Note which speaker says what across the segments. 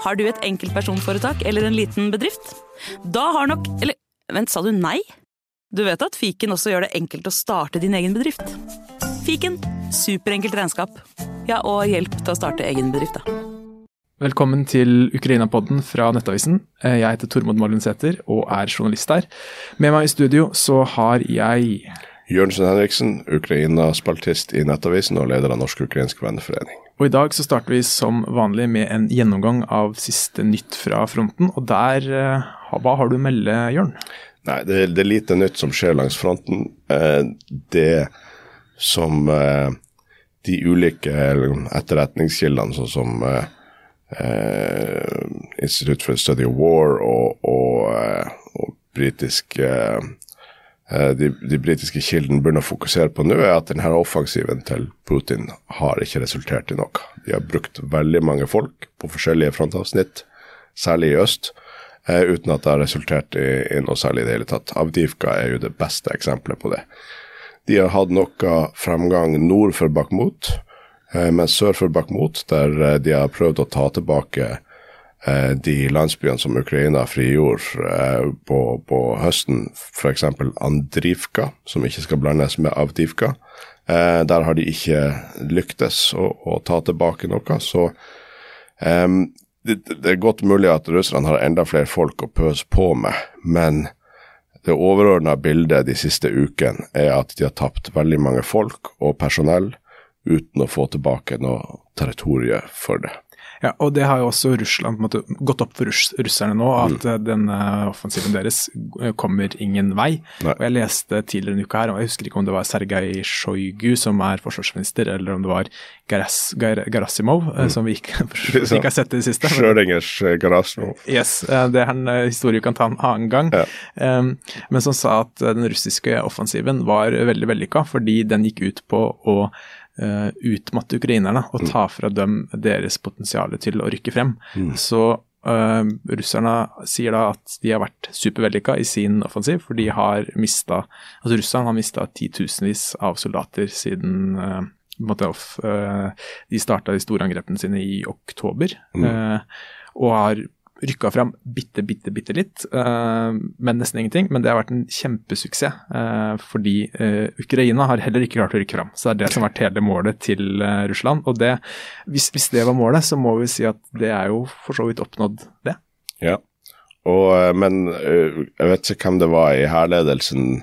Speaker 1: Har du et enkeltpersonforetak eller en liten bedrift? Da har nok Eller vent, sa du nei? Du vet at fiken også gjør det enkelt å starte din egen bedrift? Fiken superenkelt regnskap. Ja, og hjelp til å starte egen bedrift, da.
Speaker 2: Velkommen til Ukraina-podden fra Nettavisen. Eh, Jeg heter Tormod Mallinsæter og er journalist der. Med meg i studio så har jeg
Speaker 3: Jørgensen Henriksen, Ukraina-spaltist i Nettavisen og leder av Norsk ukrainsk venneforening.
Speaker 2: Og i dag så starter vi som vanlig med en gjennomgang av siste nytt fra fronten. Og der, eh, hva har du å melde, Jørn?
Speaker 3: Nei, det, det er lite nytt som skjer langs fronten. Eh, det som eh, de ulike etterretningskildene, sånn som Institute for the Study of War og, og, og britisk de, de britiske kildene begynner å fokusere på nå, er at denne offensiven til Putin har ikke resultert i noe. De har brukt veldig mange folk på forskjellige frontavsnitt, særlig i øst, eh, uten at det har resultert i, i noe særlig i det hele tatt. Avdivka er jo det beste eksempelet på det. De har hatt noe fremgang nord for Bakhmut, eh, men sør for Bakhmut, der eh, de har prøvd å ta tilbake eh, de landsbyene som Ukraina frigjorde eh, på, på høsten, f.eks. Andrivka, som ikke skal blandes med Avdivka. Eh, der har de ikke lyktes å, å ta tilbake noe. Så em, det, det er godt mulig at russerne har enda flere folk å pøse på med, men det overordna bildet de siste ukene er at de har tapt veldig mange folk og personell uten å få tilbake noe territorium for det.
Speaker 2: Ja, og det har jo også Russland på en måte gått opp for russ russerne nå, at mm. denne offensiven deres eh, kommer ingen vei.
Speaker 3: Nei.
Speaker 2: Og jeg leste tidligere en uke her, og jeg husker ikke om det var Sergej Sjojgu som er forsvarsminister, eller om det var Garas, Gar Garasimov, mm. som vi ikke, ikke har sett i det siste.
Speaker 3: Schrødingers Garasimov.
Speaker 2: Yes, eh, det er en eh, historie vi kan ta en annen gang.
Speaker 3: Ja.
Speaker 2: Um, men som sa at eh, den russiske offensiven var veldig vellykka, fordi den gikk ut på å eh, utmatte ukrainerne og ta fra dem deres potensial til å rykke frem. Så uh, russerne sier da at de har vært supervellykka i sin offensiv, for de har mista Altså Russland har mista titusenvis av soldater siden måte off, de starta de store angrepene sine i oktober, mm. og har rykka fram bitte, bitte, bitte litt, eh, men nesten ingenting. Men det har vært en kjempesuksess, eh, fordi eh, Ukraina har heller ikke klart å rykke fram. Så det er det som har vært hele målet til Russland. Og det, hvis, hvis det var målet, så må vi si at det er jo for så vidt oppnådd, det.
Speaker 3: Ja. Og, men jeg vet ikke hvem det var i hærledelsen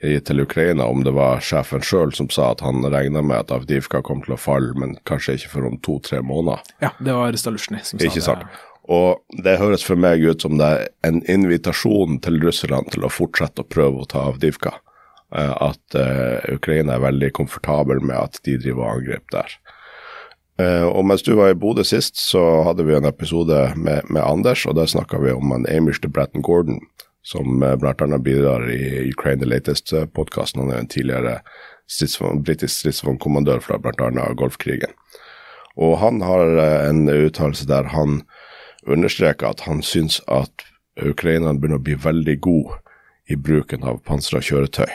Speaker 3: til Ukraina, om det var sjefen sjøl som sa at han regna med at Avdivka kom til å falle, men kanskje ikke for om to-tre måneder.
Speaker 2: Ja, det var Stalusjny som sa
Speaker 3: Ikke
Speaker 2: det.
Speaker 3: sant? Og det høres for meg ut som det er en invitasjon til russerne til å fortsette å prøve å ta Avdivka. Eh, At eh, Ukraina er veldig komfortabel med at de driver og angriper der. Eh, og mens du var i Bodø sist, så hadde vi en episode med, med Anders, og der snakka vi om en Amish til Bratton Gordon, som blant bidrar i Ukraine The Latest-podkasten. Han er en tidligere stridsvogn- britisk stridsvognkommandør fra bl.a. Golfkrigen. Og han har en uttalelse der han understreker at han syns at ukrainerne begynner å bli veldig gode i bruken av pansra kjøretøy.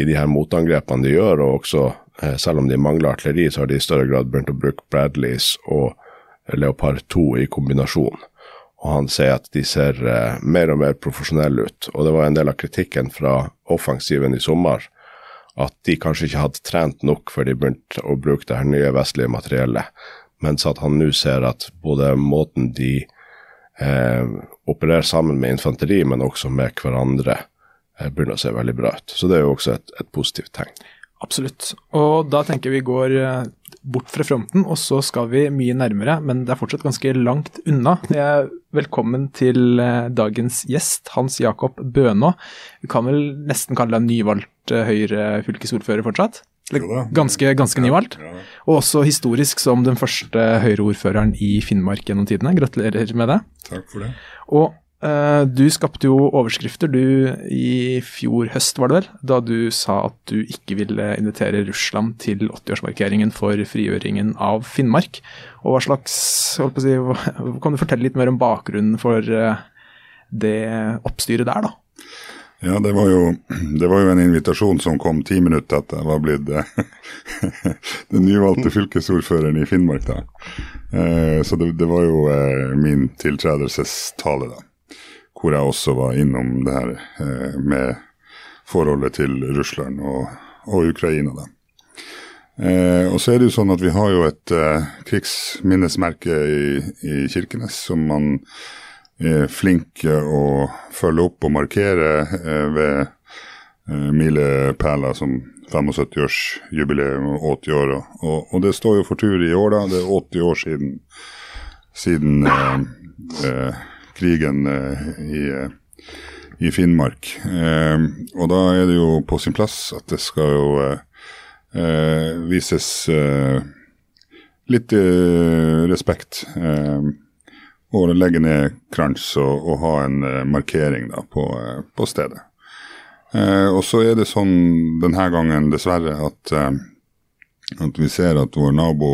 Speaker 3: I de her motangrepene de gjør, og også eh, selv om de mangler artilleri, så har de i større grad begynt å bruke Bradleys og Leopard 2 i kombinasjon. Og han sier at de ser eh, mer og mer profesjonelle ut. Og det var en del av kritikken fra offensiven i sommer at de kanskje ikke hadde trent nok før de begynte å bruke det her nye vestlige materiellet. Mens at han nå ser at både måten de eh, opererer sammen med infanteri, men også med hverandre, eh, begynner å se veldig bra ut. Så det er jo også et, et positivt tegn.
Speaker 2: Absolutt. Og da tenker vi går eh, bort fra fronten, og så skal vi mye nærmere, men det er fortsatt ganske langt unna. Jeg velkommen til eh, dagens gjest, Hans Jakob Bønå. Vi kan vel nesten kalle deg nyvalgt eh, Høyre-fylkesordfører fortsatt? Ganske, ganske nyvalgt. Og også historisk som den første Høyre-ordføreren i Finnmark gjennom tidene. Gratulerer med det.
Speaker 4: takk for det.
Speaker 2: Og eh, du skapte jo overskrifter du i fjor høst, var det vel, da du sa at du ikke ville invitere Russland til 80-årsmarkeringen for frigjøringen av Finnmark. Og hva slags holdt på å si, Kan du fortelle litt mer om bakgrunnen for eh, det oppstyret der, da?
Speaker 4: Ja, det var, jo, det var jo en invitasjon som kom ti minutter etter jeg var blitt eh, den nyvalgte fylkesordføreren i Finnmark. da. Eh, så det, det, var jo eh, min tiltredelsestale, da. Hvor jeg også var innom det her eh, med forholdet til Russland og, og Ukraina, da. Eh, og så er det jo sånn at vi har jo et eh, krigsminnesmerke i, i, Kirkenes som man er flink å følge opp og markere eh, ved eh, milepæler som 75-årsjubileum og 80 år. Og, og, det står jo for tur i år, da. Det er 80 år siden, siden eh, eh, krigen i, i, Finnmark. og da er det jo på sin plass at det skal jo eh, vises eh, litt eh, respekt. Eh, og legge ned krans og, og ha en eh, markering da, på, eh, på stedet. og så er det sånn denne gangen, dessverre, at, at vi ser at vår nabo,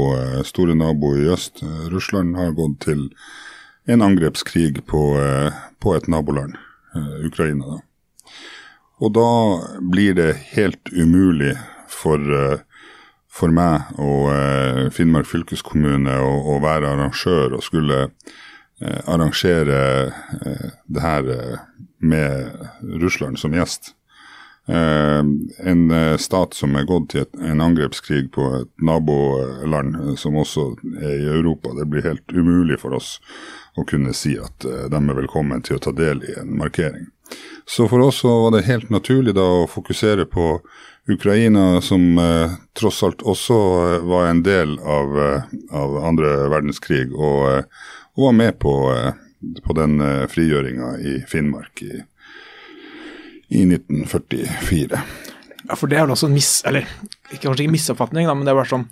Speaker 4: store nabo i øst, Russland, har gått til en angrepskrig på, på et naboland, Ukraina. da. Og da blir det helt umulig for, eh, for meg og eh, Finnmark fylkeskommune å, være arrangør og skulle eh, arrangere det her med Russland som gjest. en stat som er gått til en angrepskrig på et naboland som også er i Europa. Det blir helt umulig for oss å kunne si at de er velkommen til å ta del i en markering. Så for oss så var det helt naturlig da å fokusere på Ukraina, som eh, tross alt også eh, var en del av, eh, av andre verdenskrig, og, eh, og, var med på, eh, på den eh, frigjøringa i Finnmark i, i 1944.
Speaker 2: Ja, for det er vel også en miss... Eller kanskje ikke misoppfatning, da, men det er bare sånn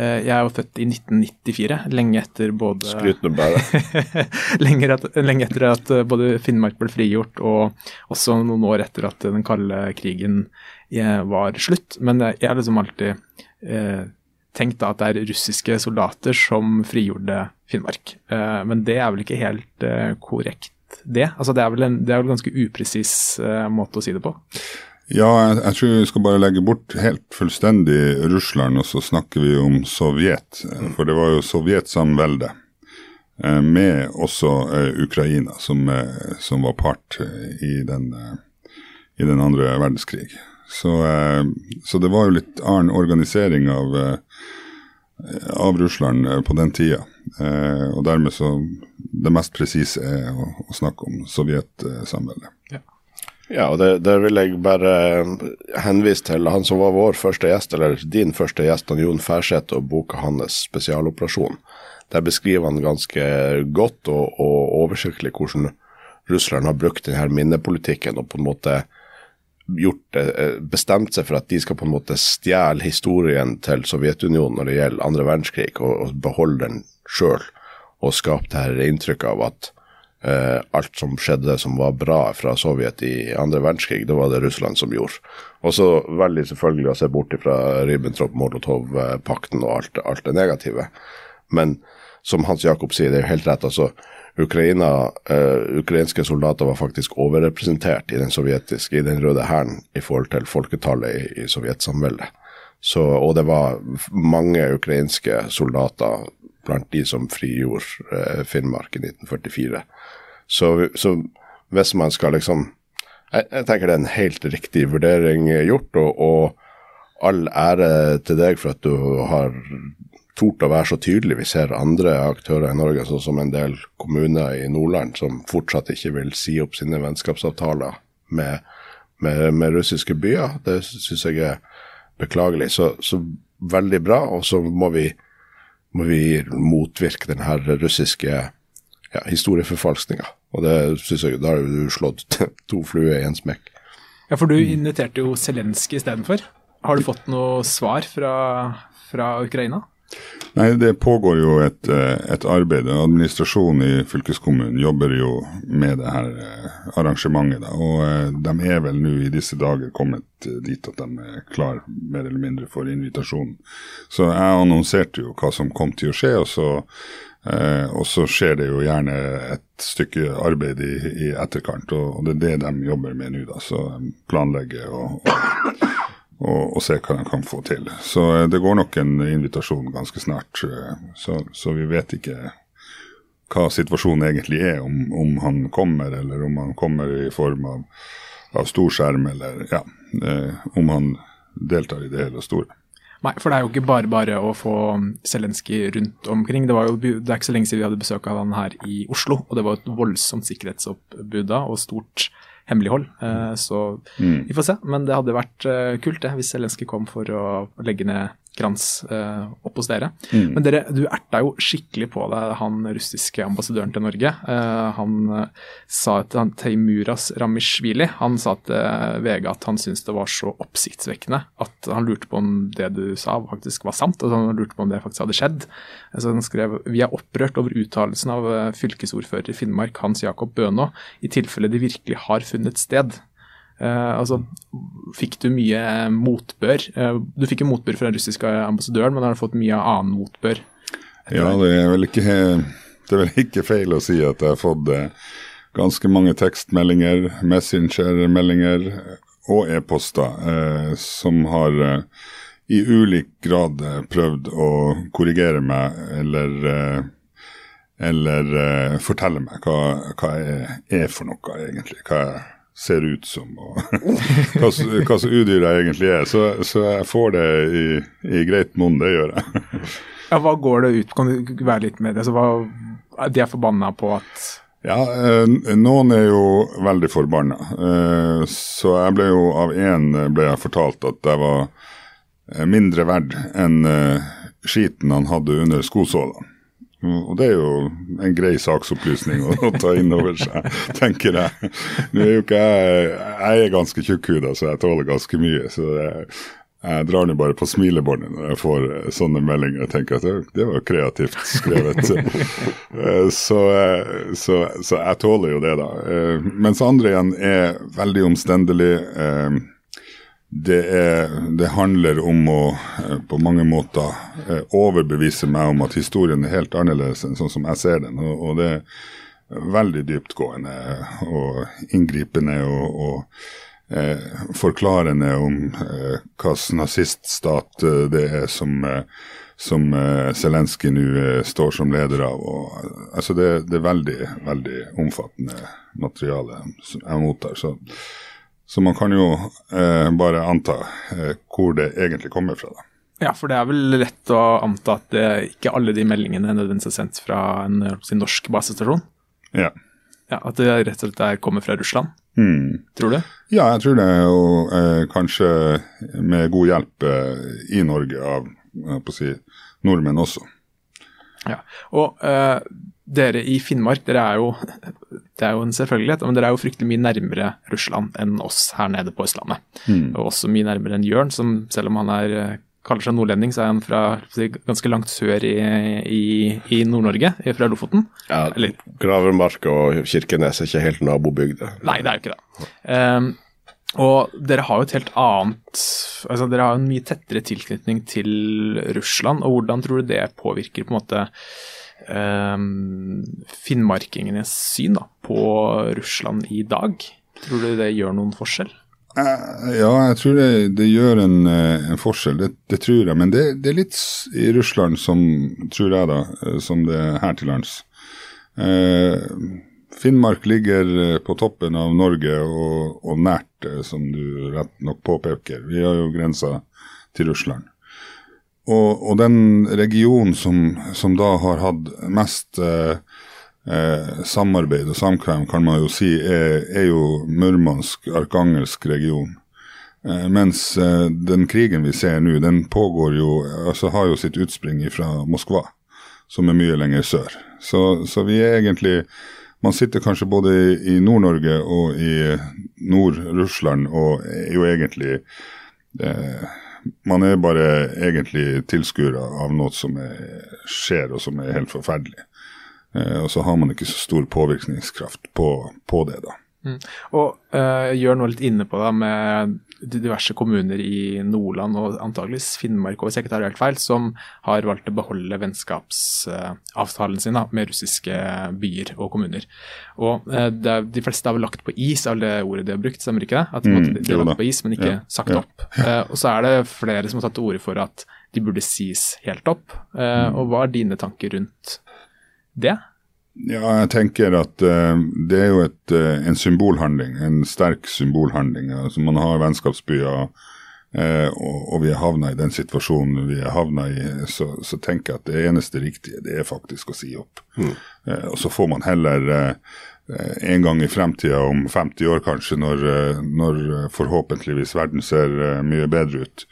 Speaker 2: Jeg er jo født i 1994, lenge etter både
Speaker 3: Skryt nå bare.
Speaker 2: lenge, etter at både Finnmark ble frigjort, og også noen år etter at den kalde krigen var slutt. Men jeg har liksom alltid eh, tenkt da at det er russiske soldater som frigjorde Finnmark. Eh, men det er vel ikke helt eh, korrekt, det? Altså det er vel en, det er vel en ganske upresis eh, måte å si det på?
Speaker 4: Ja, jeg, jeg, tror vi skal bare legge bort helt fullstendig Russland, og så snakker vi om Sovjet. For det var jo Sovjetsamveldet. Med også Ukraina, som, som, var part i den, i den andre verdenskrig. Så, eh, så, det var jo litt annen organisering av, eh, av Russland eh, på den tida. Og dermed så Det mest presise er å, å, snakke om Sovjetsamveldet.
Speaker 3: Ja. ja, og det, det, vil jeg bare henvise til han som var vår første gjest, eller din første gjest, han Jon Færseth, og boka hans 'Spesialoperasjon'. Der beskriver han ganske godt og, og oversiktlig hvordan Russland har brukt denne minnepolitikken og på en måte gjort, eh, bestemt seg for at de skal på en måte stjele historien til Sovjetunionen når det gjelder andre verdenskrig, og, og beholde den sjøl. Og skape det her inntrykket av at eh, alt som skjedde som var bra fra Sovjet i andre verdenskrig, det var det Russland som gjorde. Og så veldig selvfølgelig å se bort fra Ribbentrop-Molotov-pakten og alt, alt det negative. Men som Hans Jakob sier, det er jo helt rett. altså Ukraina, uh, ukrainske soldater var faktisk overrepresentert i den sovjetiske, i den røde hæren i forhold til folketallet i, i sovjetsamveldet. og det var mange ukrainske soldater blant de som frigjorde uh, Finnmark i 1944. Så, så, hvis man skal liksom jeg, jeg, tenker det er en helt riktig vurdering gjort, og, og all ære til deg for at du har tort å være så tydelig. Vi ser andre aktører i Norge, sånn som en del kommuner i Nordland, som fortsatt ikke vil si opp sine vennskapsavtaler med, med, med russiske byer. Det syns jeg er beklagelig. Så, så veldig bra. Og så må vi, må vi motvirke den her russiske ja, historieforfalskninga. Og det syns jeg Da har du slått to fluer i en smekk.
Speaker 2: Ja, for du inviterte jo Zelenskyj istedenfor. Har du fått noe svar fra, fra Ukraina?
Speaker 4: Nei, Det pågår jo et, eh, et arbeid. Administrasjonen i fylkeskommunen jobber jo med det her eh, arrangementet. Da. Og eh, de er vel nå i disse dager kommet dit at de er klar mer eller mindre for invitasjonen. Så jeg annonserte jo hva som kom til å skje, og så, og så skjer det jo gjerne et stykke arbeid i, i etterkant. Og, det er det de jobber med nå, da. Så planlegger og, og og, og se hva de kan få til. Så eh, det går nok en invitasjon ganske snart. eh, Så, så vi vet ikke hva situasjonen egentlig er, om, om han kommer, eller om han kommer i form av, av storskjerm, eller ja, eh, om han deltar i det hele store.
Speaker 2: Nei, for det er jo ikke bare bare å få Zelenskyj rundt omkring. Det, var jo, det er ikke så lenge siden vi hadde besøk av han her i Oslo, og det var et voldsomt sikkerhetsoppbud da, og stort hemmelighold. Eh, så
Speaker 4: Mm.
Speaker 2: vi får se. Men det hadde vært eh, kult det, hvis Zelenskyj kom for å legge ned krans eh, opp hos dere.
Speaker 4: Mm.
Speaker 2: Men dere, du erta jo skikkelig på deg han russiske ambassadøren til Norge. Eh, han eh, sa til han Teimuras Ramishvili han sa til eh, VG at han syntes det var så oppsiktsvekkende at han lurte på om det du sa faktisk var sant. og han lurte på om det faktisk hadde skjedd. Så han skrev vi er opprørt over uttalelsen av eh, fylkesordfører i Finnmark Hans Jakob Bønå i tilfelle de virkelig har funnet sted. Eh, altså, Fikk du mye motbør? Uh, du fikk jo motbør fra den russiske ambassadøren, men har du fått mye annen motbør?
Speaker 4: Ja, det er ikke, det er vel ikke feil å si at jeg har fått eh, ganske mange tekstmeldinger, messengermeldinger og e-poster uh, som har i ulik grad prøvd å korrigere meg eller, eller fortelle meg hva, hva jeg er for noe, egentlig. Hva jeg ser ut som, og hva, slags udyr jeg egentlig er. Så, så jeg får det i, i greit monn, det gjør jeg.
Speaker 2: Ja, Hva går det ut Kan du være litt med det? Så hva, de er forbanna på at
Speaker 4: Ja, eh, noen er jo veldig forbanna. Eh, så jeg ble jo av én ble jeg fortalt at jeg var eh, mindre verd enn skiten han hadde under skosålene. Og det er jo en grei saksopplysning å, å ta inn over seg, tenker jeg. Nå er jo ikke jeg Jeg er ganske tjukkhuda, så jeg tåler ganske mye. Så jeg, jeg drar nå bare på smilebåndet når jeg får eh, sånne meldinger. Jeg tenker at det, det var kreativt skrevet. Eh, så, eh, så, så jeg tåler jo det, da. Mens andre igjen er veldig omstendelig. Det, er, det handler om å eh, på mange måter eh, overbevise meg om at historien er helt annerledes enn sånn som jeg ser den. Og, og det er veldig dyptgående og inngripende og, og eh, forklarende om eh, hvilken naziststat eh, det er som, som eh, Zelenskyj nå står som leder av. Og, altså det, det er veldig, veldig omfattende materiale jeg mottar. så så man kan jo eh, bare anta eh, hvor det egentlig kommer fra. da.
Speaker 2: Ja, for det er vel lett å anta at det, ikke alle de meldingene nødvendigvis er sendt fra en si, norsk basestasjon.
Speaker 4: Ja.
Speaker 2: Ja, At det rett og slett der kommer fra Russland.
Speaker 4: Mm.
Speaker 2: Tror du?
Speaker 4: ja, jeg tror det, og eh, kanskje med god hjelp eh, i Norge av på å si, nordmenn også.
Speaker 2: Ja. Og eh, dere i Finnmark, dere er jo det er jo en selvfølgelighet, men dere er jo fryktelig mye nærmere Russland enn oss her nede på Østlandet. Og også mye nærmere enn Jørn, som selv om han er, eh, kaller seg nordlending, så er han fra ganske langt sør i, i, i Nord-Norge, fra Lofoten.
Speaker 3: Ja,
Speaker 2: Eller-
Speaker 3: Gravermark og Kirkenes er ikke helt nabobygder.
Speaker 2: Nei, det er jo ikke det. Um, og dere har jo et helt annet altså Dere har en mye tettere tilknytning til Russland, og hvordan tror du det påvirker på en måte finnmarkingenes syn da, på Russland i dag? Tror du det gjør noen forskjell?
Speaker 4: Eh, Ja, jeg tror det, det gjør en, eh, en forskjell, det, det tror jeg. Men det, det er litt i Russland som, tror jeg da, eh, som det er her til lands. Eh, Finnmark ligger på toppen av Norge og, og nært, som du rett nok påpeker. Vi har jo grensa til Russland. Og, og den regionen som, som da har hatt mest eh, eh, samarbeid og samkvem, kan man jo si, er, er jo Murmansk-Arkangelsk region. Eh, mens eh, den krigen vi ser nå, den pågår jo, altså har jo sitt utspring fra Moskva, som er mye lenger sør. Så, så vi er egentlig Man sitter kanskje både i, Nord-Norge og i Nord-Russland og er jo egentlig eh, Man er bare egentlig tilskuere av noe som er, skjer, og som er helt forferdelig. Eh, og så har man ikke så stor påvirkningskraft på, på det, da.
Speaker 2: Mm. Og uh, gjør noe litt inne på det med diverse kommuner i Nordland og antageligvis Finnmark hvis jeg ikke tar helt feil, som har valgt å beholde vennskapsavtalen sin da, med russiske byer og kommuner. Og uh, det, De fleste har vel lagt på is, er det ordet de har brukt, stemmer ikke det? At de, mm, de, har lagt på is, men ikke ja, sagt ja. opp. Uh, og så er det flere som har tatt til orde for at de burde sies helt opp. Mm. Og hva er dine tanker rundt det?
Speaker 4: Ja, jeg tenker at uh, det er jo et, uh, en symbolhandling, en sterk symbolhandling. Altså, man har vennskapsbyer, uh, og, og, vi er havna i den situasjonen vi er havna i. Så, så, tenker jeg at det eneste riktige, det er faktisk å si opp. Mm. og så får man heller en gang i fremtida, om 50 år kanskje, når, når forhåpentligvis verden ser mye bedre ut,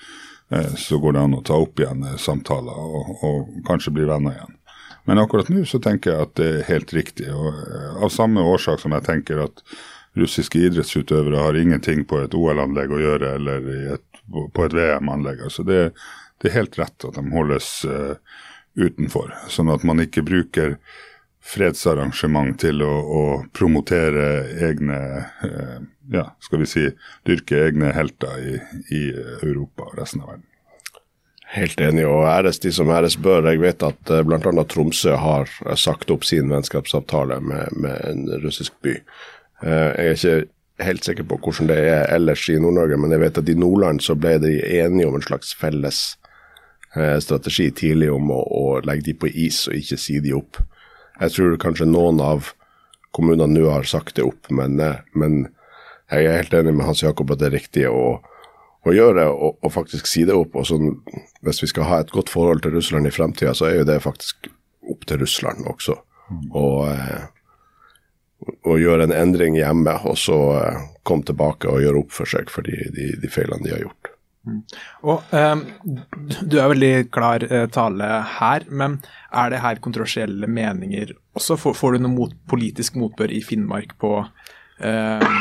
Speaker 4: så går det an å ta opp igjen samtaler og, og kanskje bli venner igjen. Men akkurat nå så tenker jeg at det er helt riktig. og eh, Av samme årsak som jeg tenker at russiske idrettsutøvere har ingenting på et OL-anlegg å gjøre eller et, på et VM-anlegg. Altså det, det, er helt rett at de holdes uh, utenfor, sånn at man ikke bruker fredsarrangement til å, å promotere egne uh, ja, skal vi si, dyrke egne helter i, i Europa og resten av verden.
Speaker 3: Helt enig, og æres de som æres bør. Jeg vet at uh, bl.a. Tromsø har eh, sagt opp sin vennskapsavtale med, med en russisk by. Uh, jeg er ikke helt sikker på hvordan det er ellers i Nord-Norge, men jeg vet at i Nordland så ble de enige om en slags felles strategi tidlig om å, å, legge de på is og ikke si de opp. Jeg tror kanskje noen av kommunene nå har sagt det opp, men, men jeg er helt enig med Hans Jakob at det er riktig å å gjøre, og, og, faktisk si det opp. og sånn, Hvis vi skal ha et godt forhold til Russland i fremtida, så er jo det faktisk opp til Russland også. Og, eh, og gjøre en endring hjemme, og så eh, komme tilbake og gjøre opp for seg for de, de, de feilene de har gjort.
Speaker 2: Mm. Og um, Du er veldig klar tale her, men er det her kontroversielle meninger også? Får, får du noe mot, politisk motbør i Finnmark på uh,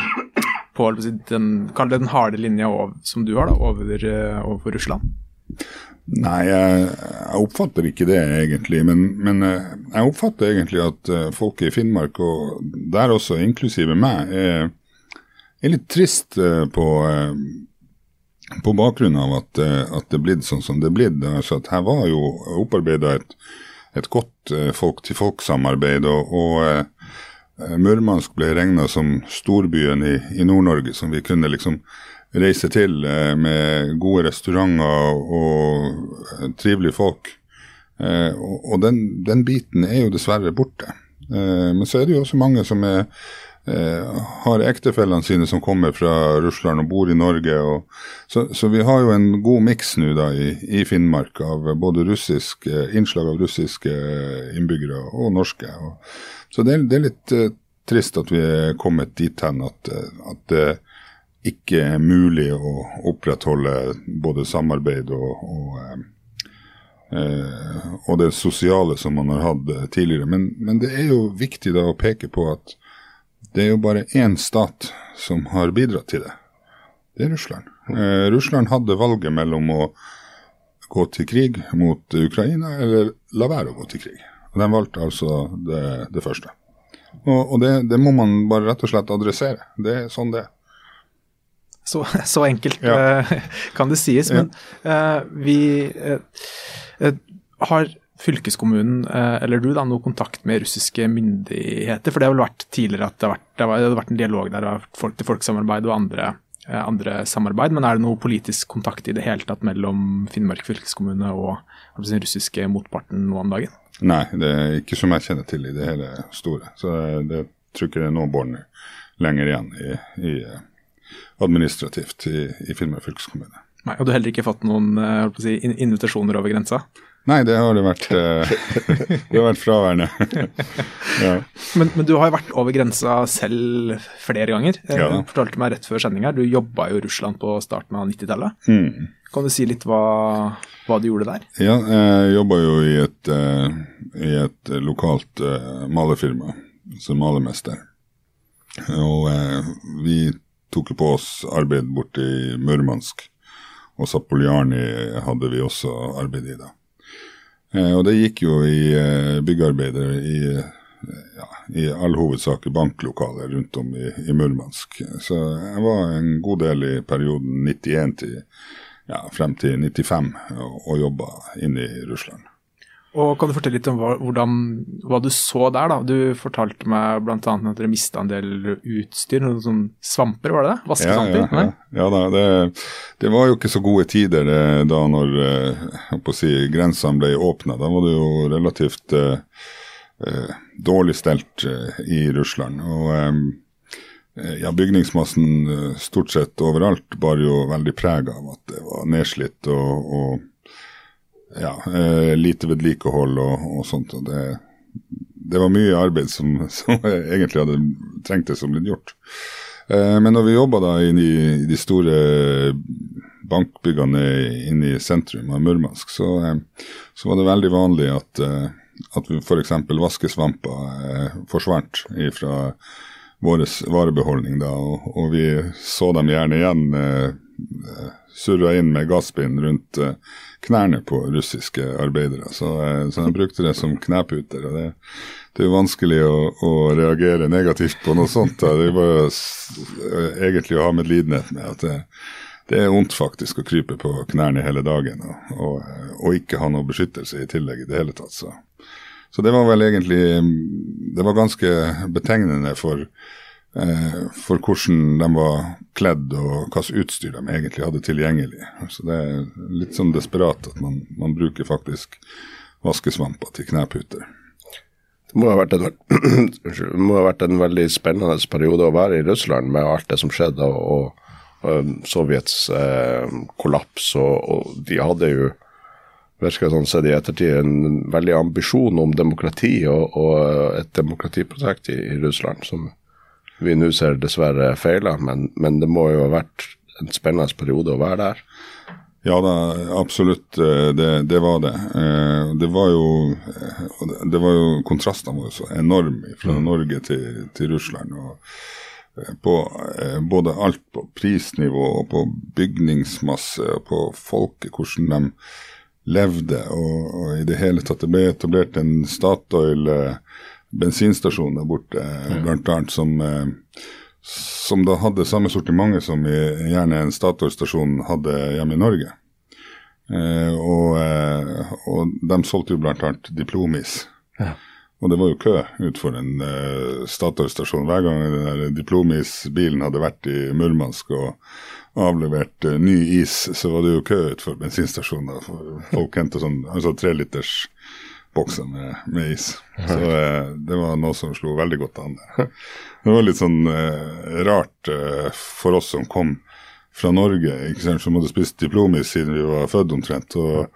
Speaker 2: på den, den harde linja som du har da, over, uh, overfor Russland?
Speaker 4: Nei, jeg, jeg, oppfatter ikke det egentlig. Men, men, eh, jeg oppfatter egentlig at eh, folk i Finnmark, og der også inklusive meg, er, er litt trist på, på bakgrunn av at, at, det er blitt sånn som det er blitt. Altså her var jo opparbeida et, et, godt folk-til-folk-samarbeid. og, og Eh, Murmansk ble regna som storbyen i, i Nord-Norge, som vi kunne liksom reise til eh, med gode restauranter og trivelige folk. Eh, og, den, den, biten er jo dessverre borte. Eh, men så er det jo også mange som er, har ektefellene sine som kommer fra Russland og bor i Norge. Og, så, så, vi har jo en god miks nå da i, i, Finnmark av både russisk, innslag av russiske innbyggere og norske. og så det er, det er litt trist at vi er kommet dit hen at, at, ikke er mulig å opprettholde både samarbeid og, og, uh, og det sosiale som man har hatt tidligere. Men, men, det er jo viktig da å peke på at det er jo bare én stat som har bidratt til det. Det er Russland. Russland hadde valget mellom å gå til krig mot Ukraina eller la være å gå til krig. Og De valgte altså det, det første. Og, og det, det, må man bare rett og slett adressere. Det er sånn det er.
Speaker 2: Så, så enkelt ja. uh, kan det sies. Men uh, vi uh, har fylkeskommunen, eller du, da, noe kontakt med russiske myndigheter? For det har vel vært tidligere at det har vært, det har vært en dialog der av folk-til-folk-samarbeid og andre, andre, samarbeid. Men er det noe politisk kontakt i det hele tatt mellom Finnmark fylkeskommune og den russiske motparten nå om dagen?
Speaker 4: Nei, det er ikke som jeg kjenner til i det hele store. Så det tror ikke det er noen bånd lenger igjen i, i eh, administrativt i, i Finnmark fylkeskommune.
Speaker 2: Nei, Og du har heller ikke fått noen uh, si, invitasjoner over grensa?
Speaker 4: Nei, det har det vært, uh, det har vært fraværende.
Speaker 2: ja. men, men, du har jo vært over grensa selv flere ganger. Ja. Du fortalte meg rett før sending her, du jobba jo i Russland på starten av 90-tallet. Mm. Kan du si litt hva, hva, du gjorde der?
Speaker 4: Ja, jeg jobba jo i et, i et lokalt malerfirma som malermester. Og vi tok på oss arbeid borte i Murmansk. Og Zapoljarny hadde vi også arbeid i da. og det gikk jo i byggearbeider i ja, i all hovedsak i banklokaler rundt om i, i, Murmansk. Så jeg var en god del i perioden 91 til ja, frem til 95 og, og jobba inne i Russland.
Speaker 2: Og Kan du fortelle litt om hva, hvordan, hva du så der? da? Du fortalte meg bl.a. at dere mista en del utstyr, noen sånn svamper, var det det? Vaskesvamper?
Speaker 4: Ja, ja, ja. ja det, det, var jo ikke så gode tider eh, da når eh, si, grensene ble åpna. Da var det jo relativt eh, eh dårlig stelt eh, i Russland. Og eh, ja, bygningsmassen stort sett overalt bar jo veldig preg av at det var nedslitt og, og ja, eh, lite vedlikehold og, og sånt. og det, det, var mye arbeid som, som egentlig hadde trengt det som ble gjort. Eh, men når vi jobba da i, de store bankbyggene inne i sentrum av Murmansk, så, eh, så var det veldig vanlig at, at f.eks. vaskesvamper forsvant fra vår varebeholdning da, og, og, vi så dem gjerne igjen surra inn med gassbind rundt knærne på russiske arbeidere. Så, eh, så de brukte det som kneputer. og det, det er jo vanskelig å, å, reagere negativt på noe sånt. Da. Det er bare eh, egentlig å ha medlidenhet med at det, det er vondt faktisk å krype på knærne hele dagen og, og, og, ikke ha noe beskyttelse i tillegg i det hele tatt. Så. så det var vel egentlig Det var ganske betegnende for Eh, for hvordan de var kledd og hvilket utstyr de egentlig hadde tilgjengelig. Så Det er litt sånn desperat at man, man bruker faktisk vaskesvamper til kneputer.
Speaker 3: Det må, ha vært en, ha vært en veldig spennende periode å være i Russland med alt det som skjedde, og, og Sovjets eh, kollaps. Og, og, de hadde jo, virker sånn sett i ettertid, en veldig ambisjon om demokrati og, og et demokratiprosjekt i, i Russland som vi nå ser dessverre feiler, men, men, det må jo ha vært en spennende periode å være der.
Speaker 4: Ja da, absolutt. Eh, det, det var det. Eh, det var jo, eh, det var jo Kontrastene jo så enorme fra mm. Norge til, til Russland. og på både alt på prisnivå og på bygningsmasse og på folket, hvordan de levde. Og, og i det hele tatt det ble etablert en Statoil bensinstasjon der borte, mm. blant annet, som, eh, som da hadde samme sortimentet som i, gjerne en Statoil-stasjon hadde hjemme i Norge. Eh, og, eh, og, de solgte jo annet diplomis. Ja. Og det var jo kø utenfor en uh, Statoil-stasjon. Hver gang den diplomis-bilen hadde vært i Murmansk og avlevert uh, ny is, så var det jo kø utenfor bensinstasjoner. Folk hentet sånn altså treliters bokser med, med is. Så eh, det var noe som slo veldig godt an. Det var litt sånn eh, rart eh, for oss som kom fra Norge, ikke sant, som hadde spist diplomis siden vi var født omtrent. Og,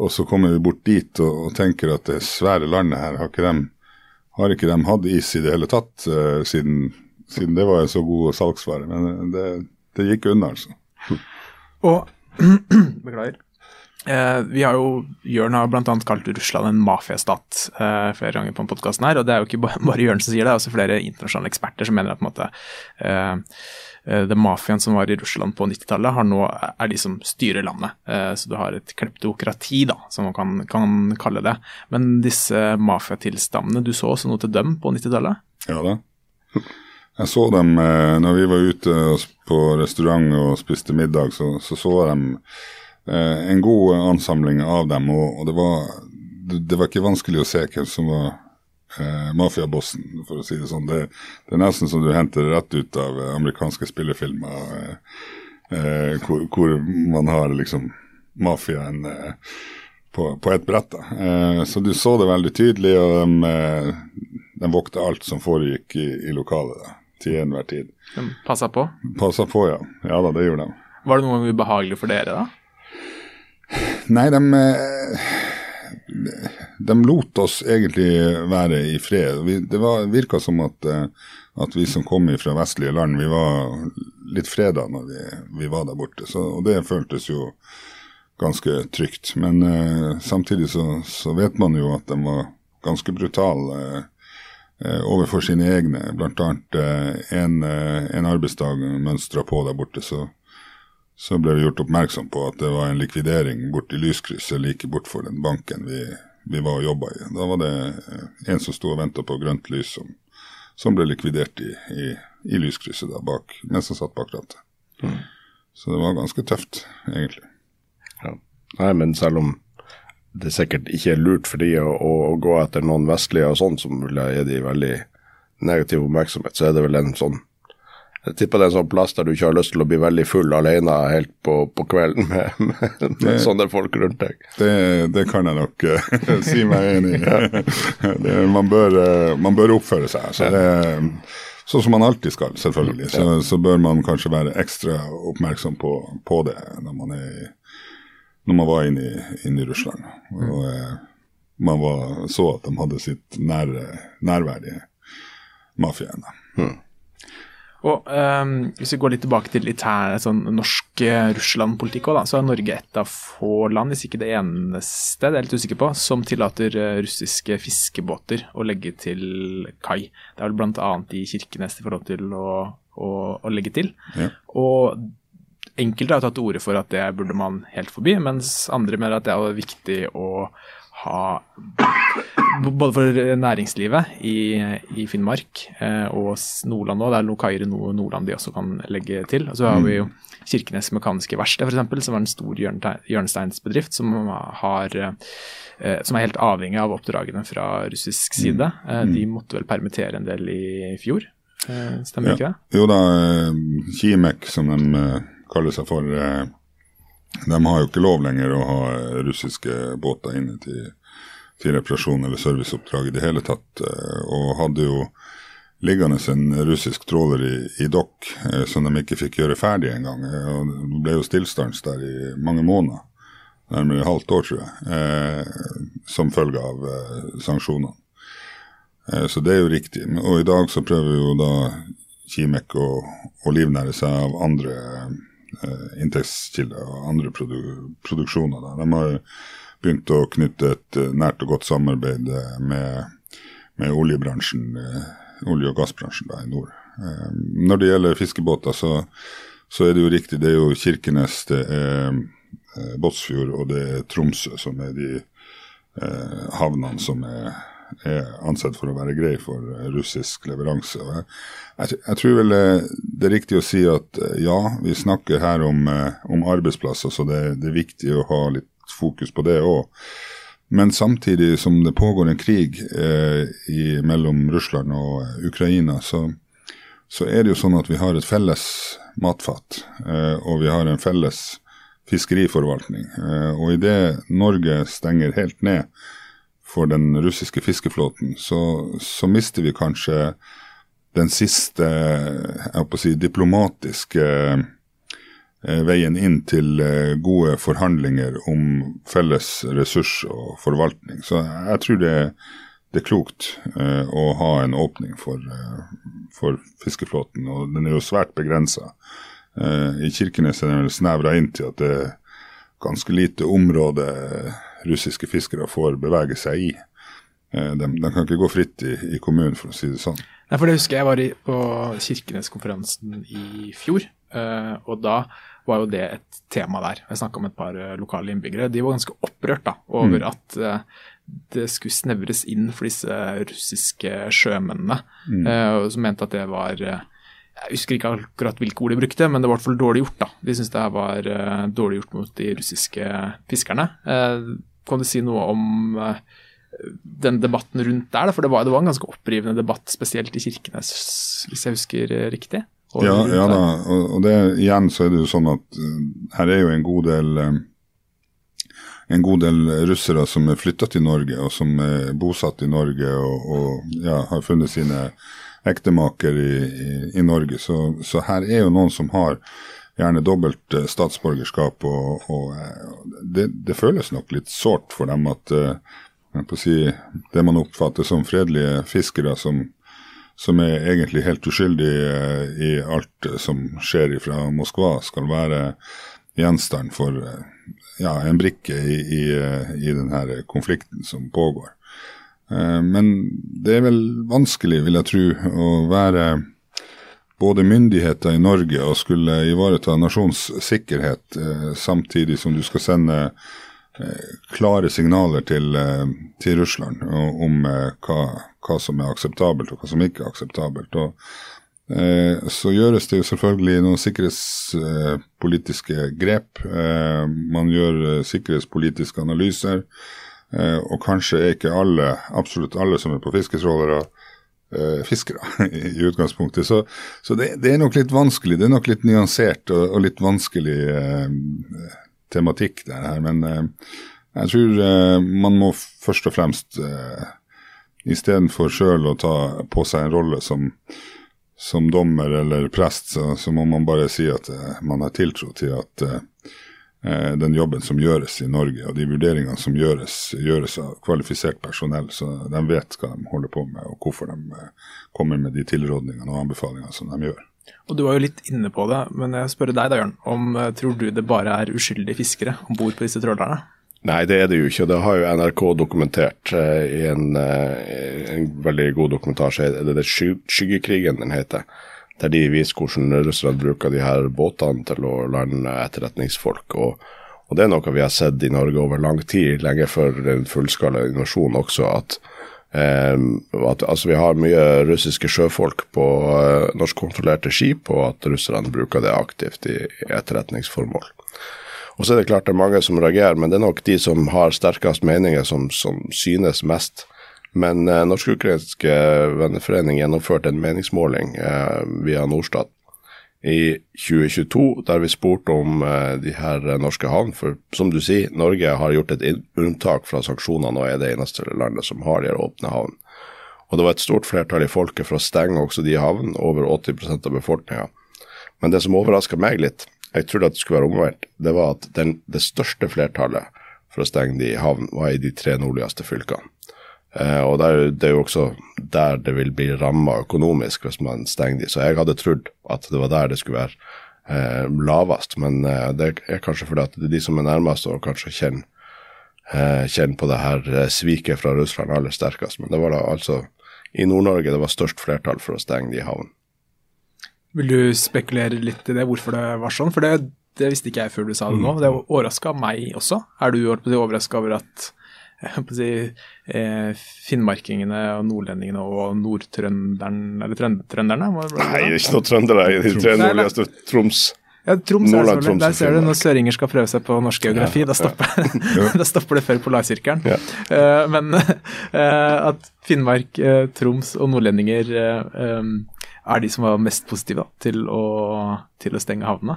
Speaker 4: og så kommer vi bort dit og, og, tenker at det svære landet her, har ikke de, har ikke de hatt is i det hele tatt uh, siden, siden, det var en så god salgsvare. Men det, det gikk unna, altså.
Speaker 2: Og Beklager. Eh, vi har jo, Jørn har bl.a. kalt Russland en mafiastat eh, flere ganger på podkasten her. Og det er jo ikke bare Jørn som sier det, det er også flere internasjonale eksperter som mener at måte, eh, eh den mafiaen som var i Russland på 90-tallet, er de som styrer landet. Så du har et kleptokrati, da, som man kan, kan kalle det. Men disse mafiatilstandene, du så også noe til dem på 90-tallet?
Speaker 4: Ja da. Jeg så dem eh, når vi var ute på restaurant og spiste middag, så så, så jeg dem en god ansamling av dem, og, det, var, det, var, ikke vanskelig å se hvem som var eh, mafiabossen, for å si det sånn. Det, det, er nesten som du henter rett ut av eh, amerikanske spillefilmer, eh, eh, hvor, hvor, man har liksom mafiaen eh, på, på et brett. da. så du så det veldig tydelig, og de, de vokta alt som foregikk i, i lokalet da, til enhver tid.
Speaker 2: De passa på?
Speaker 4: Passa på, ja. Ja da, det gjorde de.
Speaker 2: Var det noe ubehagelig for dere, da?
Speaker 4: Nei, de, eh, de lot oss egentlig være i fred. Det var, virka som at, eh, at, vi som kom fra vestlige land, vi var litt freda når vi, vi var der borte. Så, og det føltes jo ganske trygt. Men uh, samtidig så, så, vet man jo at de var ganske brutale uh, overfor sine egne. Blant annet uh, en, en arbeidsdag mønstra på der borte, så så ble vi gjort oppmerksom på at det var en likvidering borti lyskrysset like bortfor den banken vi, vi var og jobba i. Da var det eh, en som sto og venta på grønt lys, som som ble likvidert i, i, i lyskrysset da, bak, mens han satt bak rattet. Mm. Så det var ganske tøft, egentlig.
Speaker 3: Ja. Nei, men selv om det sikkert ikke er lurt for de å, å, å gå etter noen vestlige og sånn, som vil gi de veldig negativ oppmerksomhet, så er det vel en sånn jeg tipper det er en sånn plass der du ikke har lyst til å bli veldig full alene helt på, på kvelden med, med, med det, sånne folk rundt deg.
Speaker 4: Det, det kan jeg nok uh, si meg enig i. det, man, bør, uh, man, bør, oppføre seg. Så det, sånn som man alltid skal, selvfølgelig. Så, så, bør man kanskje være ekstra oppmerksom på, på det når man, er, når man var inne i, inne i Russland. Og uh, man var, så at de hadde sitt nær, nærvær i mafiaen. Hmm.
Speaker 2: Og um, Hvis vi går litt tilbake til sånn norsk uh, Russland-politikk, så er Norge et av få land, hvis ikke det eneste, det er jeg litt usikker på, som tillater uh, russiske fiskebåter å legge til kai. Det er vel bl.a. i Kirkenes i forhold til å, å, å legge til. Ja. Og Enkelte har tatt til orde for at det burde man helt forby, mens andre mener at det er viktig å ha både for næringslivet i, i Finnmark eh, og Nordland òg. Det er Lokaire kaier Nordland de også kan legge til. Og så har vi jo Kirkenes Mekaniske Verksted f.eks., som er en stor hjørnesteinsbedrift som, har, eh, som er helt avhengig av oppdragene fra russisk side. Mm. Eh, de måtte vel permittere en del i fjor, eh, stemmer ja. ikke det?
Speaker 4: Jo da, eh, Kimek som de eh, kaller seg for de har jo ikke lov lenger å ha russiske båter inne til, til reparasjon eller serviceoppdrag i det hele tatt. Eh, og hadde jo liggende en russisk tråler i, i dokk eh, som de ikke fikk gjøre ferdig engang. Eh, det ble jo stillstans der i mange måneder, nærmere et halvt år, tror jeg, som følge av sanksjonene. Så det er jo riktig. Og i dag så prøver jo da Kimek å, å livnære seg av andre inntektskilder og andre produ produksjoner. Da. De har begynt å knytte et eh, nært og godt samarbeid eh, med, med oljebransjen, eh, olje- og gassbransjen da, i nord. Når det gjelder fiskebåter, så, så, er det jo riktig. Det er jo Kirkenes, det er Båtsfjord og det er Tromsø som er de havnene som er er ansett for å være grei for russisk leveranse. Jeg, jeg, jeg, tror vel det er riktig å si at ja, vi snakker her om, om arbeidsplasser, så det, det, er viktig å ha litt fokus på det òg. Men samtidig som det pågår en krig eh, i, mellom Russland og Ukraina, så, så, er det jo sånn at vi har et felles matfat. Eh, og vi har en felles fiskeriforvaltning. Eh, og idet Norge stenger helt ned for den russiske fiskeflåten, så, så mister vi kanskje den siste si, diplomatiske eh, veien inn til eh, gode forhandlinger om felles ressurs og forvaltning. Så jeg tror det, det er klokt eh, å ha en åpning for, for, fiskeflåten, og den er jo svært begrensa. I Kirkenes er den snevra inn til at det er ganske lite område russiske fiskere får bevege seg i. Eh, de, de kan ikke gå fritt i, i, kommunen, for å si det sånn.
Speaker 2: Nei, for det husker jeg var i, på Kirkenes-konferansen i fjor, uh, og da var jo det et tema der. Jeg snakka med et par uh, lokale innbyggere. De var ganske opprørt da, over mm. at uh, det skulle snevres inn for disse russiske sjømennene, mm. som mente at det var jeg husker ikke akkurat hvilke ord de brukte, men det var i hvert fall dårlig gjort. da. De syntes det her var dårlig gjort mot de russiske fiskerne. Kan du si noe om uh, den debatten rundt der? For det var, det var, en ganske opprivende debatt, spesielt i Kirkenes, hvis jeg husker riktig?
Speaker 4: Ja, ja, da, og, og det, igjen så er det jo sånn at her er jo en god del en god del russere som er flytta til Norge, og som er bosatt i Norge og, og ja, har funnet sine ektemaker i, i, i Norge. Så, så, her er jo noen som har gjerne dobbelt uh, statsborgerskap, og, og uh, det, det, føles nok litt sårt for dem at uh, si, det man oppfatter som fredelige fiskere som, som er egentlig helt uskyldige i alt som skjer fra Moskva, skal være gjenstand for ja, en brikke i, i, i denne konflikten som pågår. Men det er vel vanskelig, vil jeg tro, å være både myndigheter i Norge og skulle ivareta nasjons sikkerhet, eh, samtidig som du skal sende eh, klare signaler til, eh, til Russland om hva, hva som er akseptabelt og hva som ikke er akseptabelt. Og, eh, så gjøres det jo selvfølgelig noen sikkerhetspolitiske grep. Eh, man gjør sikkerhetspolitiske analyser. Eh, og kanskje er ikke alle, absolutt alle som er på fisketrålere, fiskere i utgangspunktet. Så, så det, det, er nok litt vanskelig. Det er nok litt nyansert og, og litt vanskelig eh, tematikk det her. Men eh, jeg tror man må først og fremst eh, istedenfor sjøl å ta på seg en rolle som, som dommer eller prest, så, så, må man bare si at man har tiltro til at Eh, den jobben som gjøres i Norge, og de vurderingene som gjøres, gjøres av kvalifisert personell. Så de vet hva de holder på med, og hvorfor de eh, kommer med de tilrådningene og anbefalingene som de gjør.
Speaker 2: Og Du var jo litt inne på det, men jeg spør deg da, Jørn. Om eh, Tror du det bare er uskyldige fiskere om bord på disse trålerne?
Speaker 3: Nei, det er det jo ikke. Det har jo NRK dokumentert i en, en, veldig god dokumentasje. Det er det Skyggekrigen den heter der de viser hvordan russerne bruker de her båtene til å lande etterretningsfolk. Og, og, det er noe vi har sett i Norge over lang tid, lenge før en fullskala invasjonen også, at, eh, at altså vi har mye russiske sjøfolk på eh, norskkontrollerte skip, og at russerne bruker det aktivt i, i etterretningsformål. Og så er det klart det er mange som reagerer, men det er nok de som har sterkest meninger, som, som synes mest. Men eh, Norsk-ukrainske venneforening gjennomførte en meningsmåling eh, via Norstat i 2022, der vi spurte om eh, de her norske havn. For som du sier, Norge har gjort et unntak fra sanksjonene og er det eneste landet som har de åpne havn. Og det var et stort flertall i folket for å stenge også de havnene, over 80% av befolkninga. Men det som overraska meg litt, jeg trodde at det skulle være omvendt, det var at den, det største flertallet for å stenge de havn var i de tre nordligste fylkene. Eh, og Det er jo også der det vil bli ramma økonomisk hvis man stenger de. Så jeg hadde trodd at det var der det skulle være eh, lavest, men eh, det er kanskje fordi at det de som er nærmest og kanskje kjenner, eh, kjenner på det her sviket fra Russland aller sterkest. Men det var da altså i Nord-Norge det var størst flertall for å stenge de havnene.
Speaker 2: Vil du spekulere litt i det, hvorfor det var sånn? For det, det visste ikke jeg før du sa det nå. Det overraska meg også. Er du overraska over at si, finnmarkingene og nordlendingene og nordtrønderen, eller trønderne?
Speaker 3: Nei, det er ikke noe trøndere i de tre nordligste Troms.
Speaker 2: Ja, Troms Nordland, Troms, Der ser du når søringer skal prøve seg på norsk geografi. Ja, da, stopper, ja. da, stopper, det før polarsirkelen. Ja. Uh, men uh, at Finnmark, uh, Troms og nordlendinger um, er de som var mest positive da, til, å, til å stenge havnene.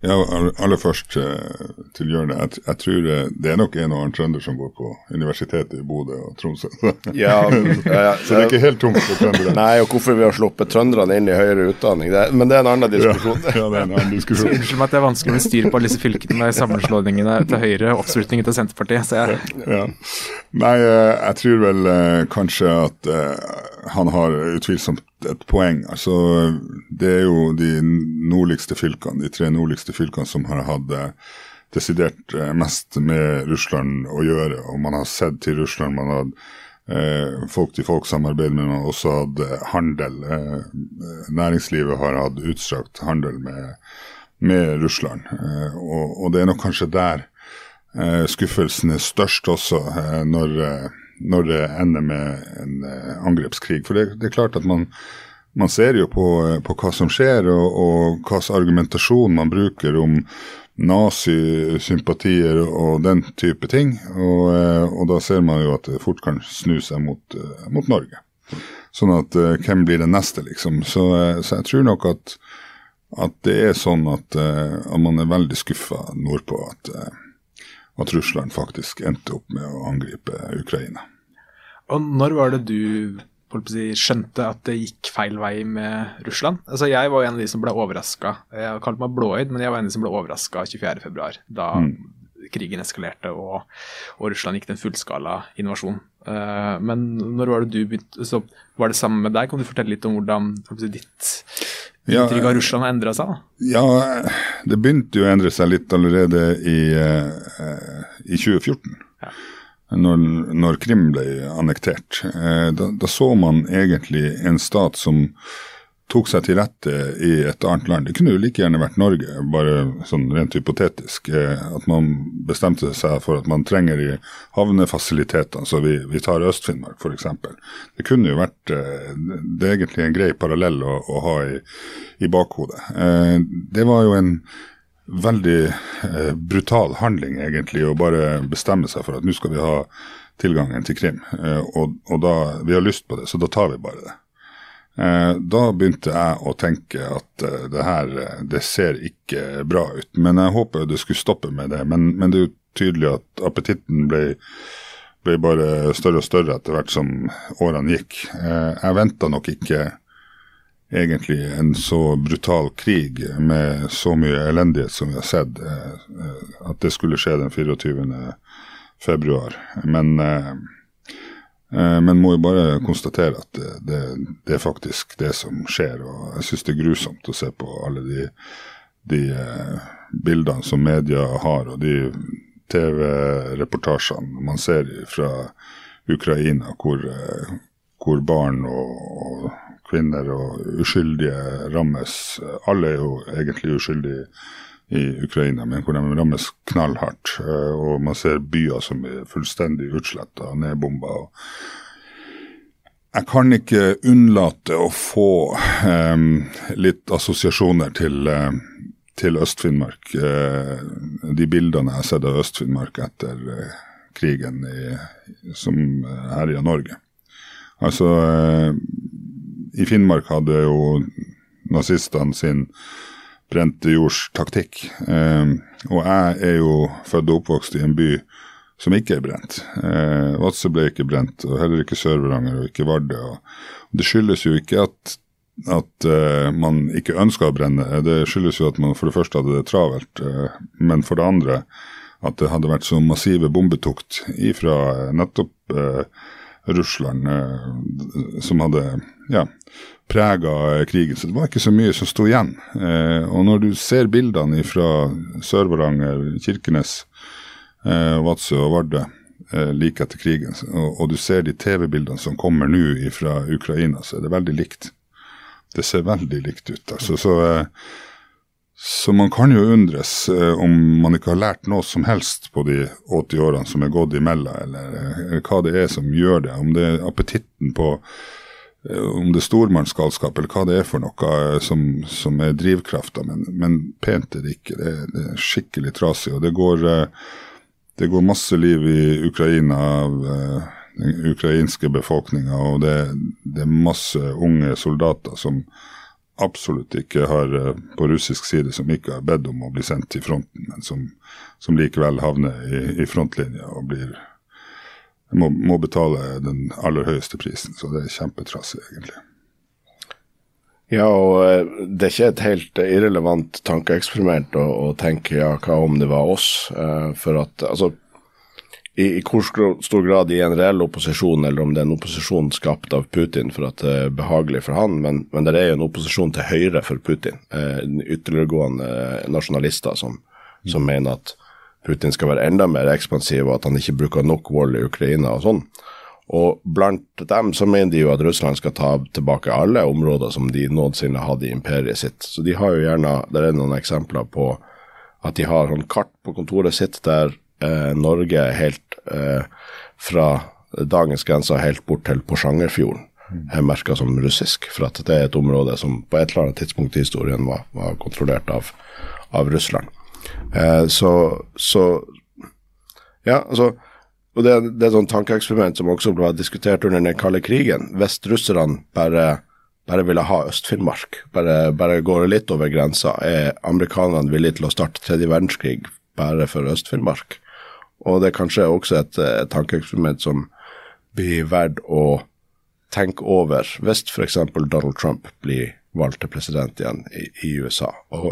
Speaker 4: Ja, aller først eh, til Jørn. Jeg, jeg, tror eh, det er nok en og annen trønder som går på universitetet i Bodø og Tromsø.
Speaker 3: Ja,
Speaker 4: ja, så det er ikke helt tomt for trøndere.
Speaker 3: Nei, og hvorfor vi har sluppet trønderne inn i høyere utdanning, det, men det er en annen diskusjon.
Speaker 4: Ja, det er en annen diskusjon.
Speaker 2: Unnskyld meg at det er vanskelig med styr på alle disse fylkene med sammenslåingene til Høyre og oppslutningen til Senterpartiet. ser jeg...
Speaker 4: ja. Nei, eh, jeg tror vel kanskje at han har utvilsomt et poeng. Altså, det er jo de nordligste fylkene, de tre nordligste fylkene som har hatt eh, desidert eh, mest med Russland å gjøre. Og man har sett til Russland, man har eh, folk-til-folk-samarbeid, men man har også hatt eh, handel. Eh, næringslivet har hatt utstrakt handel med, med Russland. Eh, og, og, det er nok kanskje der skuffelsen er størst også, når når det ender med en uh, angrepskrig. For det, det, er klart at man, man ser jo på, uh, på, hva som skjer, og, og hva slags argumentasjon man bruker om nazisympatier og den type ting. Og, uh, og, da ser man jo at det fort kan snu seg mot, mot Norge. Sånn at hvem blir den neste, liksom. Så, så, jeg tror nok at, at det er sånn at, at man er veldig skuffa nordpå. at at Russland faktisk endte opp med å angripe Ukraina.
Speaker 2: Og når var det du si, skjønte at det gikk feil vei med Russland? Altså, jeg var en av de som ble overraska. Jeg har kalt meg blåøyd, men jeg var en av de som ble overraska 24.2, da mm. krigen eskalerte og, og, Russland gikk til en fullskala invasjon. Uh, men når var det du begynte så Var det samme med deg? Kan du fortelle litt om hvordan si, ditt inntrykk av Russland har endra seg?
Speaker 4: Da? Ja, det begynte jo å endre seg litt allerede i, uh, i 2014. Ja når, når, Krim ble annektert. Eh, da, da, så man egentlig en stat som tok seg til rette i et annet land. Det kunne jo like gjerne vært Norge, bare sånn rent hypotetisk. Eh, at man bestemte seg for at man trenger i havnefasilitetene, så vi, vi tar Øst-Finnmark f.eks. Det kunne jo vært eh, Det er egentlig en grei parallell å, å ha i, i bakhodet. Eh, det var jo en veldig brutal handling, egentlig, å bare bestemme seg for at nå skal vi ha tilgangen til Krim. Og, og da, vi har lyst på det, så da tar vi bare det. Eh, da begynte jeg å tenke at eh, det her eh, det ser ikke bra ut. Men jeg håper det skulle stoppe med det. Men, men det er jo tydelig at appetitten ble, ble, bare større og større etter hvert som årene gikk. Jeg venta nok ikke egentlig en så brutal krig med så mye elendighet som vi har sett, at det skulle skje den 24. februar. Men men må jo bare konstatere at det, det, det, er faktisk det som skjer. Og jeg syns det er grusomt å se på alle de, de eh, bildene som media har, og de TV-reportasjene man ser fra Ukraina, hvor, eh, hvor barn og, og, kvinner og uskyldige rammes. Alle er jo egentlig uskyldige i Ukraina, men hvor de rammes knallhardt. Eh, og man ser byer som er fullstendig utsletta og nedbomba. Jeg kan ikke unnlate å få um, litt assosiasjoner til, uh, til Øst-Finnmark. De bildene jeg har sett av Øst-Finnmark etter krigen i, som herja Norge. Altså, i Finnmark hadde jo nazistene sin brente jords taktikk. Eh, og jeg er jo født og oppvokst i en by som ikke er brent. Eh, Vadsø ble ikke brent, og heller ikke Sør-Varanger og ikke Vardø. Det skyldes jo ikke at, at eh, man ikke ønska å brenne, det skyldes jo at man for det første hadde det travelt, eh, men for det andre at det hadde vært så massive bombetukt ifra nettopp uh, Russland, som hadde ja, prega krigen. Så det var ikke så mye som sto igjen. Eh, og når du ser bildene fra Sør-Varanger, Kirkenes, eh, Vadsø og Vardø eh, like etter krigen, og, du ser de TV-bildene som kommer nå fra Ukraina, så er det veldig likt. Det ser veldig likt ut. Altså, så, eh, så man kan jo undres eh, om man ikke har lært noe som helst på de 80 årene som er gått imellom, eller, eller hva det er som gjør det. Om det er appetitten på Eh, om det er stormannsgalskap eller hva det er for noe eh, som, som er drivkrafta, men, men, pent er det ikke. Det, det, er skikkelig trasig. Og det går, eh, det går masse liv i Ukraina av den ukrainske befolkninga, og det, det, er masse unge soldater som absolutt ikke har på russisk side som ikke har bedt om å bli sendt til fronten, men som, som likevel havner i, i frontlinja og blir må, må, betale den aller høyeste prisen. Så det er kjempetrassig, egentlig.
Speaker 3: Ja, og eh, det er ikke et helt irrelevant tankeeksperiment å, å, tenke ja, hva om det var oss? Uh, for at altså i, i hvor stor grad i en reell opposisjon, eller om det er en opposisjon skapt av Putin for at det er behagelig for han, men, men det er jo en opposisjon til høyre for Putin. Eh, ytterliggående nasjonalister som, som mener at Putin skal være enda mer ekspansiv, og at han ikke bruker nok vold i Ukraina og sånn. Og blant dem så mener de jo at Russland skal ta tilbake alle områder som de noensinne hadde i imperiet sitt. Så de har jo gjerne Det er noen eksempler på at de har sånn kart på kontoret sitt der eh, Norge helt eh, fra dagens grenser helt bort til Porsangerfjorden er merka som russisk. For at det er et område som på et eller annet tidspunkt i historien var, var kontrollert av, av Russland. Eh, så, så, Ja, altså og det, det er et sånt tankeeksperiment som også ble diskutert under den kalde krigen. Hvis russerne bare, bare ville ha Øst-Finnmark, bare, bare går litt over grensa, er amerikanerne villige til å starte tredje verdenskrig bare for Øst-Finnmark? Og det er kanskje også et, et tankeeksperiment som blir verdt å tenke over hvis f.eks. Donald Trump blir valgt til president igjen i, i USA. Og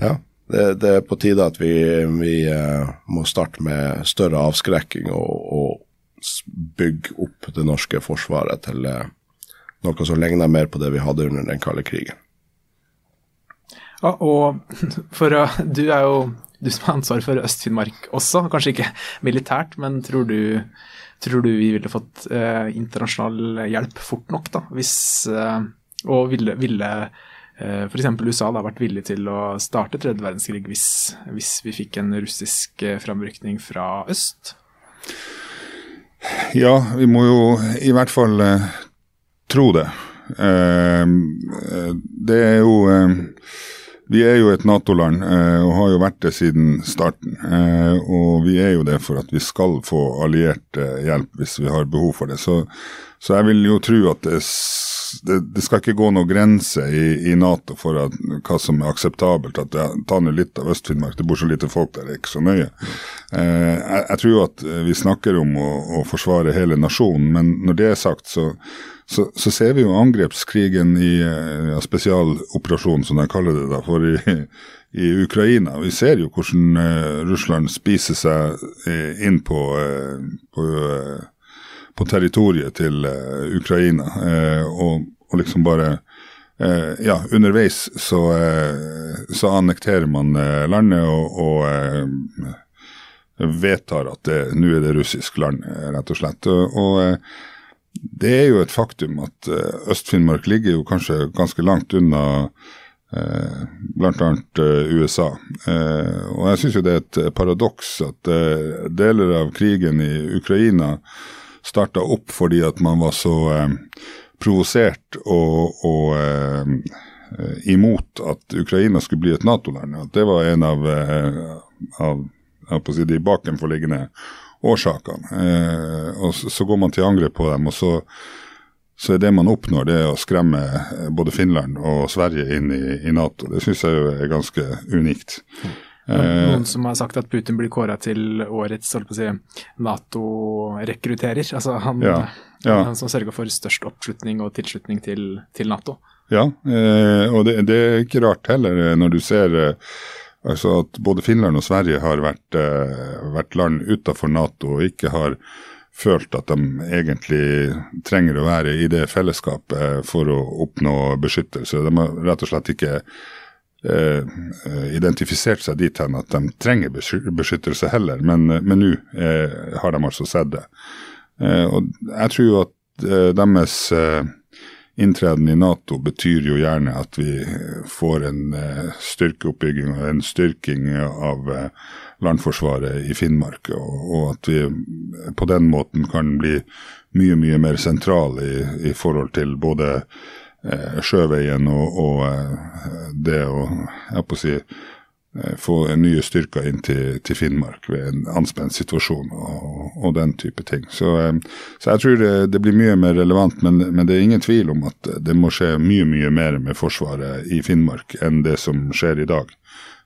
Speaker 3: ja, det, det, er på tide at vi, vi uh, må starte med større avskrekking og, og bygge opp det norske forsvaret til uh, noe som ligner mer på det vi hadde under den kalde krigen.
Speaker 2: Ja, og for, å, du er jo du som har ansvar for Øst-Finnmark også, kanskje ikke militært, men tror du, tror du vi ville fått internasjonal hjelp fort nok, da, hvis Og ville, ville eh, f.eks. USA da vært villig til å starte tredje verdenskrig hvis, hvis vi fikk en russisk eh, framrykning fra øst?
Speaker 4: Ja, vi må jo i hvert fall eh, tro det. Eh, eh det er jo eh, vi er jo et Nato-land eh, og har jo vært det siden starten. Eh, og vi er jo det for at vi skal få alliert eh, hjelp hvis vi har behov for det. Så, så jeg vil jo tro at det, det, skal ikke gå noen grense i, i, Nato for at, hva som er akseptabelt. at jeg tar nå litt av Øst-Finnmark, det bor så lite folk der, det er ikke så nøye. Jeg, jeg, tror at vi snakker om å, å forsvare hele nasjonen, men når det er sagt, så så, så, ser vi jo angrepskrigen i ja, spesialoperasjonen, som de kaller det, da, for i, i Ukraina. Vi ser jo hvordan uh, Russland spiser seg uh, inn på, uh, på, på, territoriet til Ukraina, og, og, liksom bare ja, underveis så, så annekterer man landet og, og vedtar at nå er det russisk land, rett og slett. Og det er jo et faktum at uh, Øst-Finnmark ligger jo kanskje ganske langt unna uh, bl.a. Uh, USA. Uh, og jeg syns jo det er et paradoks at deler av krigen i Ukraina starta opp fordi at man var så provosert og, og imot at Ukraina skulle bli et Nato-land. At det var en av, av si, de bakenforliggende årsakene. Eh, og så, så, går man til angrep på dem, og så, så er det man oppnår, det å skremme eh, både Finland og Sverige inn i, i Nato. Det syns jeg jo er ganske unikt.
Speaker 2: Noen som har sagt at Putin blir kåra til årets si, Nato-rekrutterer. Altså han, ja, ja. han, som sørger for størst oppslutning og tilslutning til, til Nato.
Speaker 4: Ja, eh, og det, det, er ikke rart heller, eh, når du ser eh, Altså at både Finland og Sverige har vært, uh, vært land utenfor Nato og ikke har følt at de egentlig trenger å være i det fellesskapet for å oppnå beskyttelse. De har rett og slett ikke uh, identifisert seg dit hen at de trenger beskyttelse heller, men nå uh, har de altså sett det. og jeg tror jo at deres inntreden i Nato betyr jo gjerne at vi får en uh, styrkeoppbygging og en styrking av uh, landforsvaret i Finnmark, og, at vi på den måten kan bli mye, mye mer sentrale i, i forhold til både sjøveien og, og det å jeg på å si, Eh, få nye styrker inn til, til, Finnmark ved en anspent situasjon og, og den type ting. Så, eh, så jeg tror det, det, blir mye mer relevant, men, men, det er ingen tvil om at det må skje mye mye mer med Forsvaret i Finnmark enn det som skjer i dag.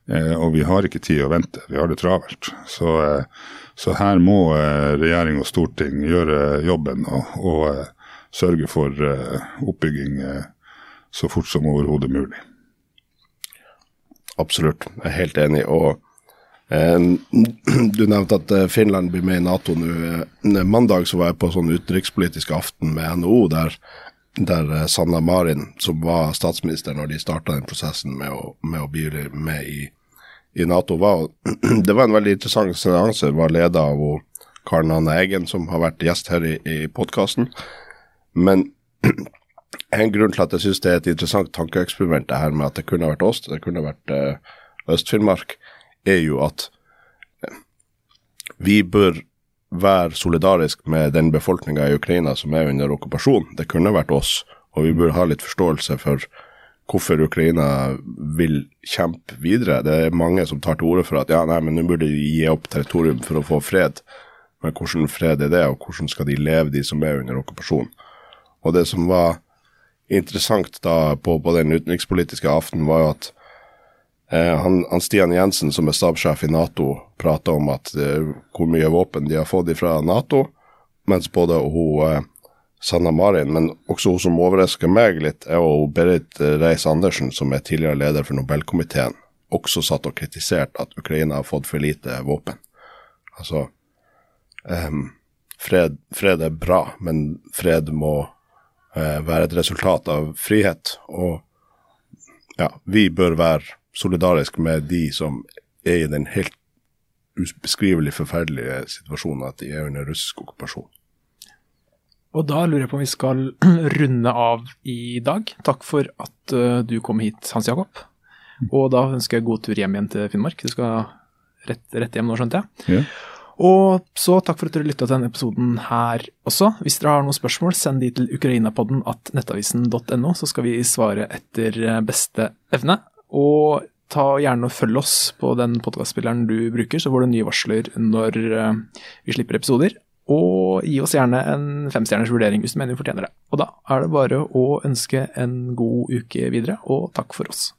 Speaker 4: Eh, og vi har ikke tid å vente, vi har det travelt. Så, eh, så her må eh, regjering og storting gjøre jobben og, og sørge for oppbygging så fort som overhodet mulig.
Speaker 3: Absolutt, jeg er helt enig. Og eh, du nevnte at eh, Finland blir med i Nato nå. Eh, mandag så var jeg på sånn utenrikspolitisk aften med NHO, der, der Sanna Marin, som var statsminister når de starta den prosessen med å, med å bli med i, i, Nato, var Det var en veldig interessant seanse. Var leda av Karen Anne Eggen, som har vært gjest her i, i podkasten. Men en grunn til at jeg syns det er et interessant tankeeksperiment, det her med at det kunne vært oss, det kunne vært uh, Øst-Finnmark, er jo at uh, vi bør være solidarisk med den befolkninga i Ukraina som er under okkupasjon. Det kunne vært oss, og vi bør ha litt forståelse for hvorfor Ukraina vil kjempe videre. Det er mange som tar til orde for at ja, nei, men nå burde de gi opp territorium for å få fred. Men hvordan fred er det, og hvordan skal de leve, de som er under okkupasjon? Og det som var interessant da på, på den utenrikspolitiske aften, var jo at eh, han, han, Stian Jensen, som er stabssjef i Nato, prata om at eh, hvor mye våpen de har fått fra Nato, mens både hun eh, Sanna Marin, men også hun som overrasker meg litt, er jo Berit Reiss-Andersen, som er tidligere leder for Nobelkomiteen, også satt og kritisert at Ukraina har fått for lite våpen. Altså um, fred, fred er bra, men fred må Eh, være et resultat av frihet. Og ja, vi bør være solidariske med de som er i den helt ubeskrivelig forferdelige situasjonen at de er under russisk okkupasjon.
Speaker 2: Og da lurer jeg på om vi skal runde av i dag. Takk for at uh, du kom hit, Hans Jakob. Og da ønsker jeg god tur hjem igjen til Finnmark. Du skal rett, rett hjem nå, skjønte jeg.
Speaker 4: Ja.
Speaker 2: Og så takk for at dere lytta til denne episoden her også. Hvis dere har noen spørsmål, send de til ukrainapodden at nettavisen.no, så skal vi svare etter eh, beste evne. Og ta gjerne og følg oss på den podkastspilleren du bruker, så får du nye varsler når uh, vi slipper episoder. Og gi oss gjerne en femstjerners vurdering hvis du mener vi fortjener det. Og da er det bare å ønske en god uke videre, og takk for oss.